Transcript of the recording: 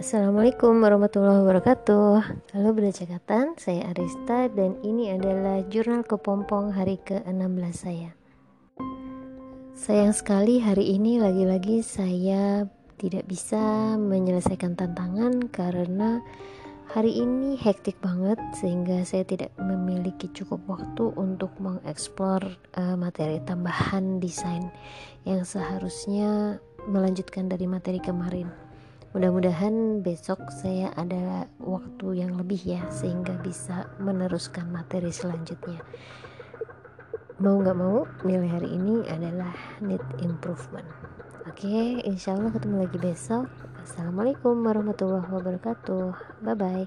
Assalamualaikum warahmatullahi wabarakatuh. Halo Bunda Cekatan, saya Arista dan ini adalah jurnal kepompong hari ke-16 saya. Sayang sekali hari ini lagi-lagi saya tidak bisa menyelesaikan tantangan karena hari ini hektik banget sehingga saya tidak memiliki cukup waktu untuk mengeksplor uh, materi tambahan desain yang seharusnya melanjutkan dari materi kemarin mudah-mudahan besok saya ada waktu yang lebih ya sehingga bisa meneruskan materi selanjutnya. Mau nggak mau nilai hari ini adalah need improvement. Oke insya Allah ketemu lagi besok. Assalamualaikum warahmatullahi wabarakatuh. Bye bye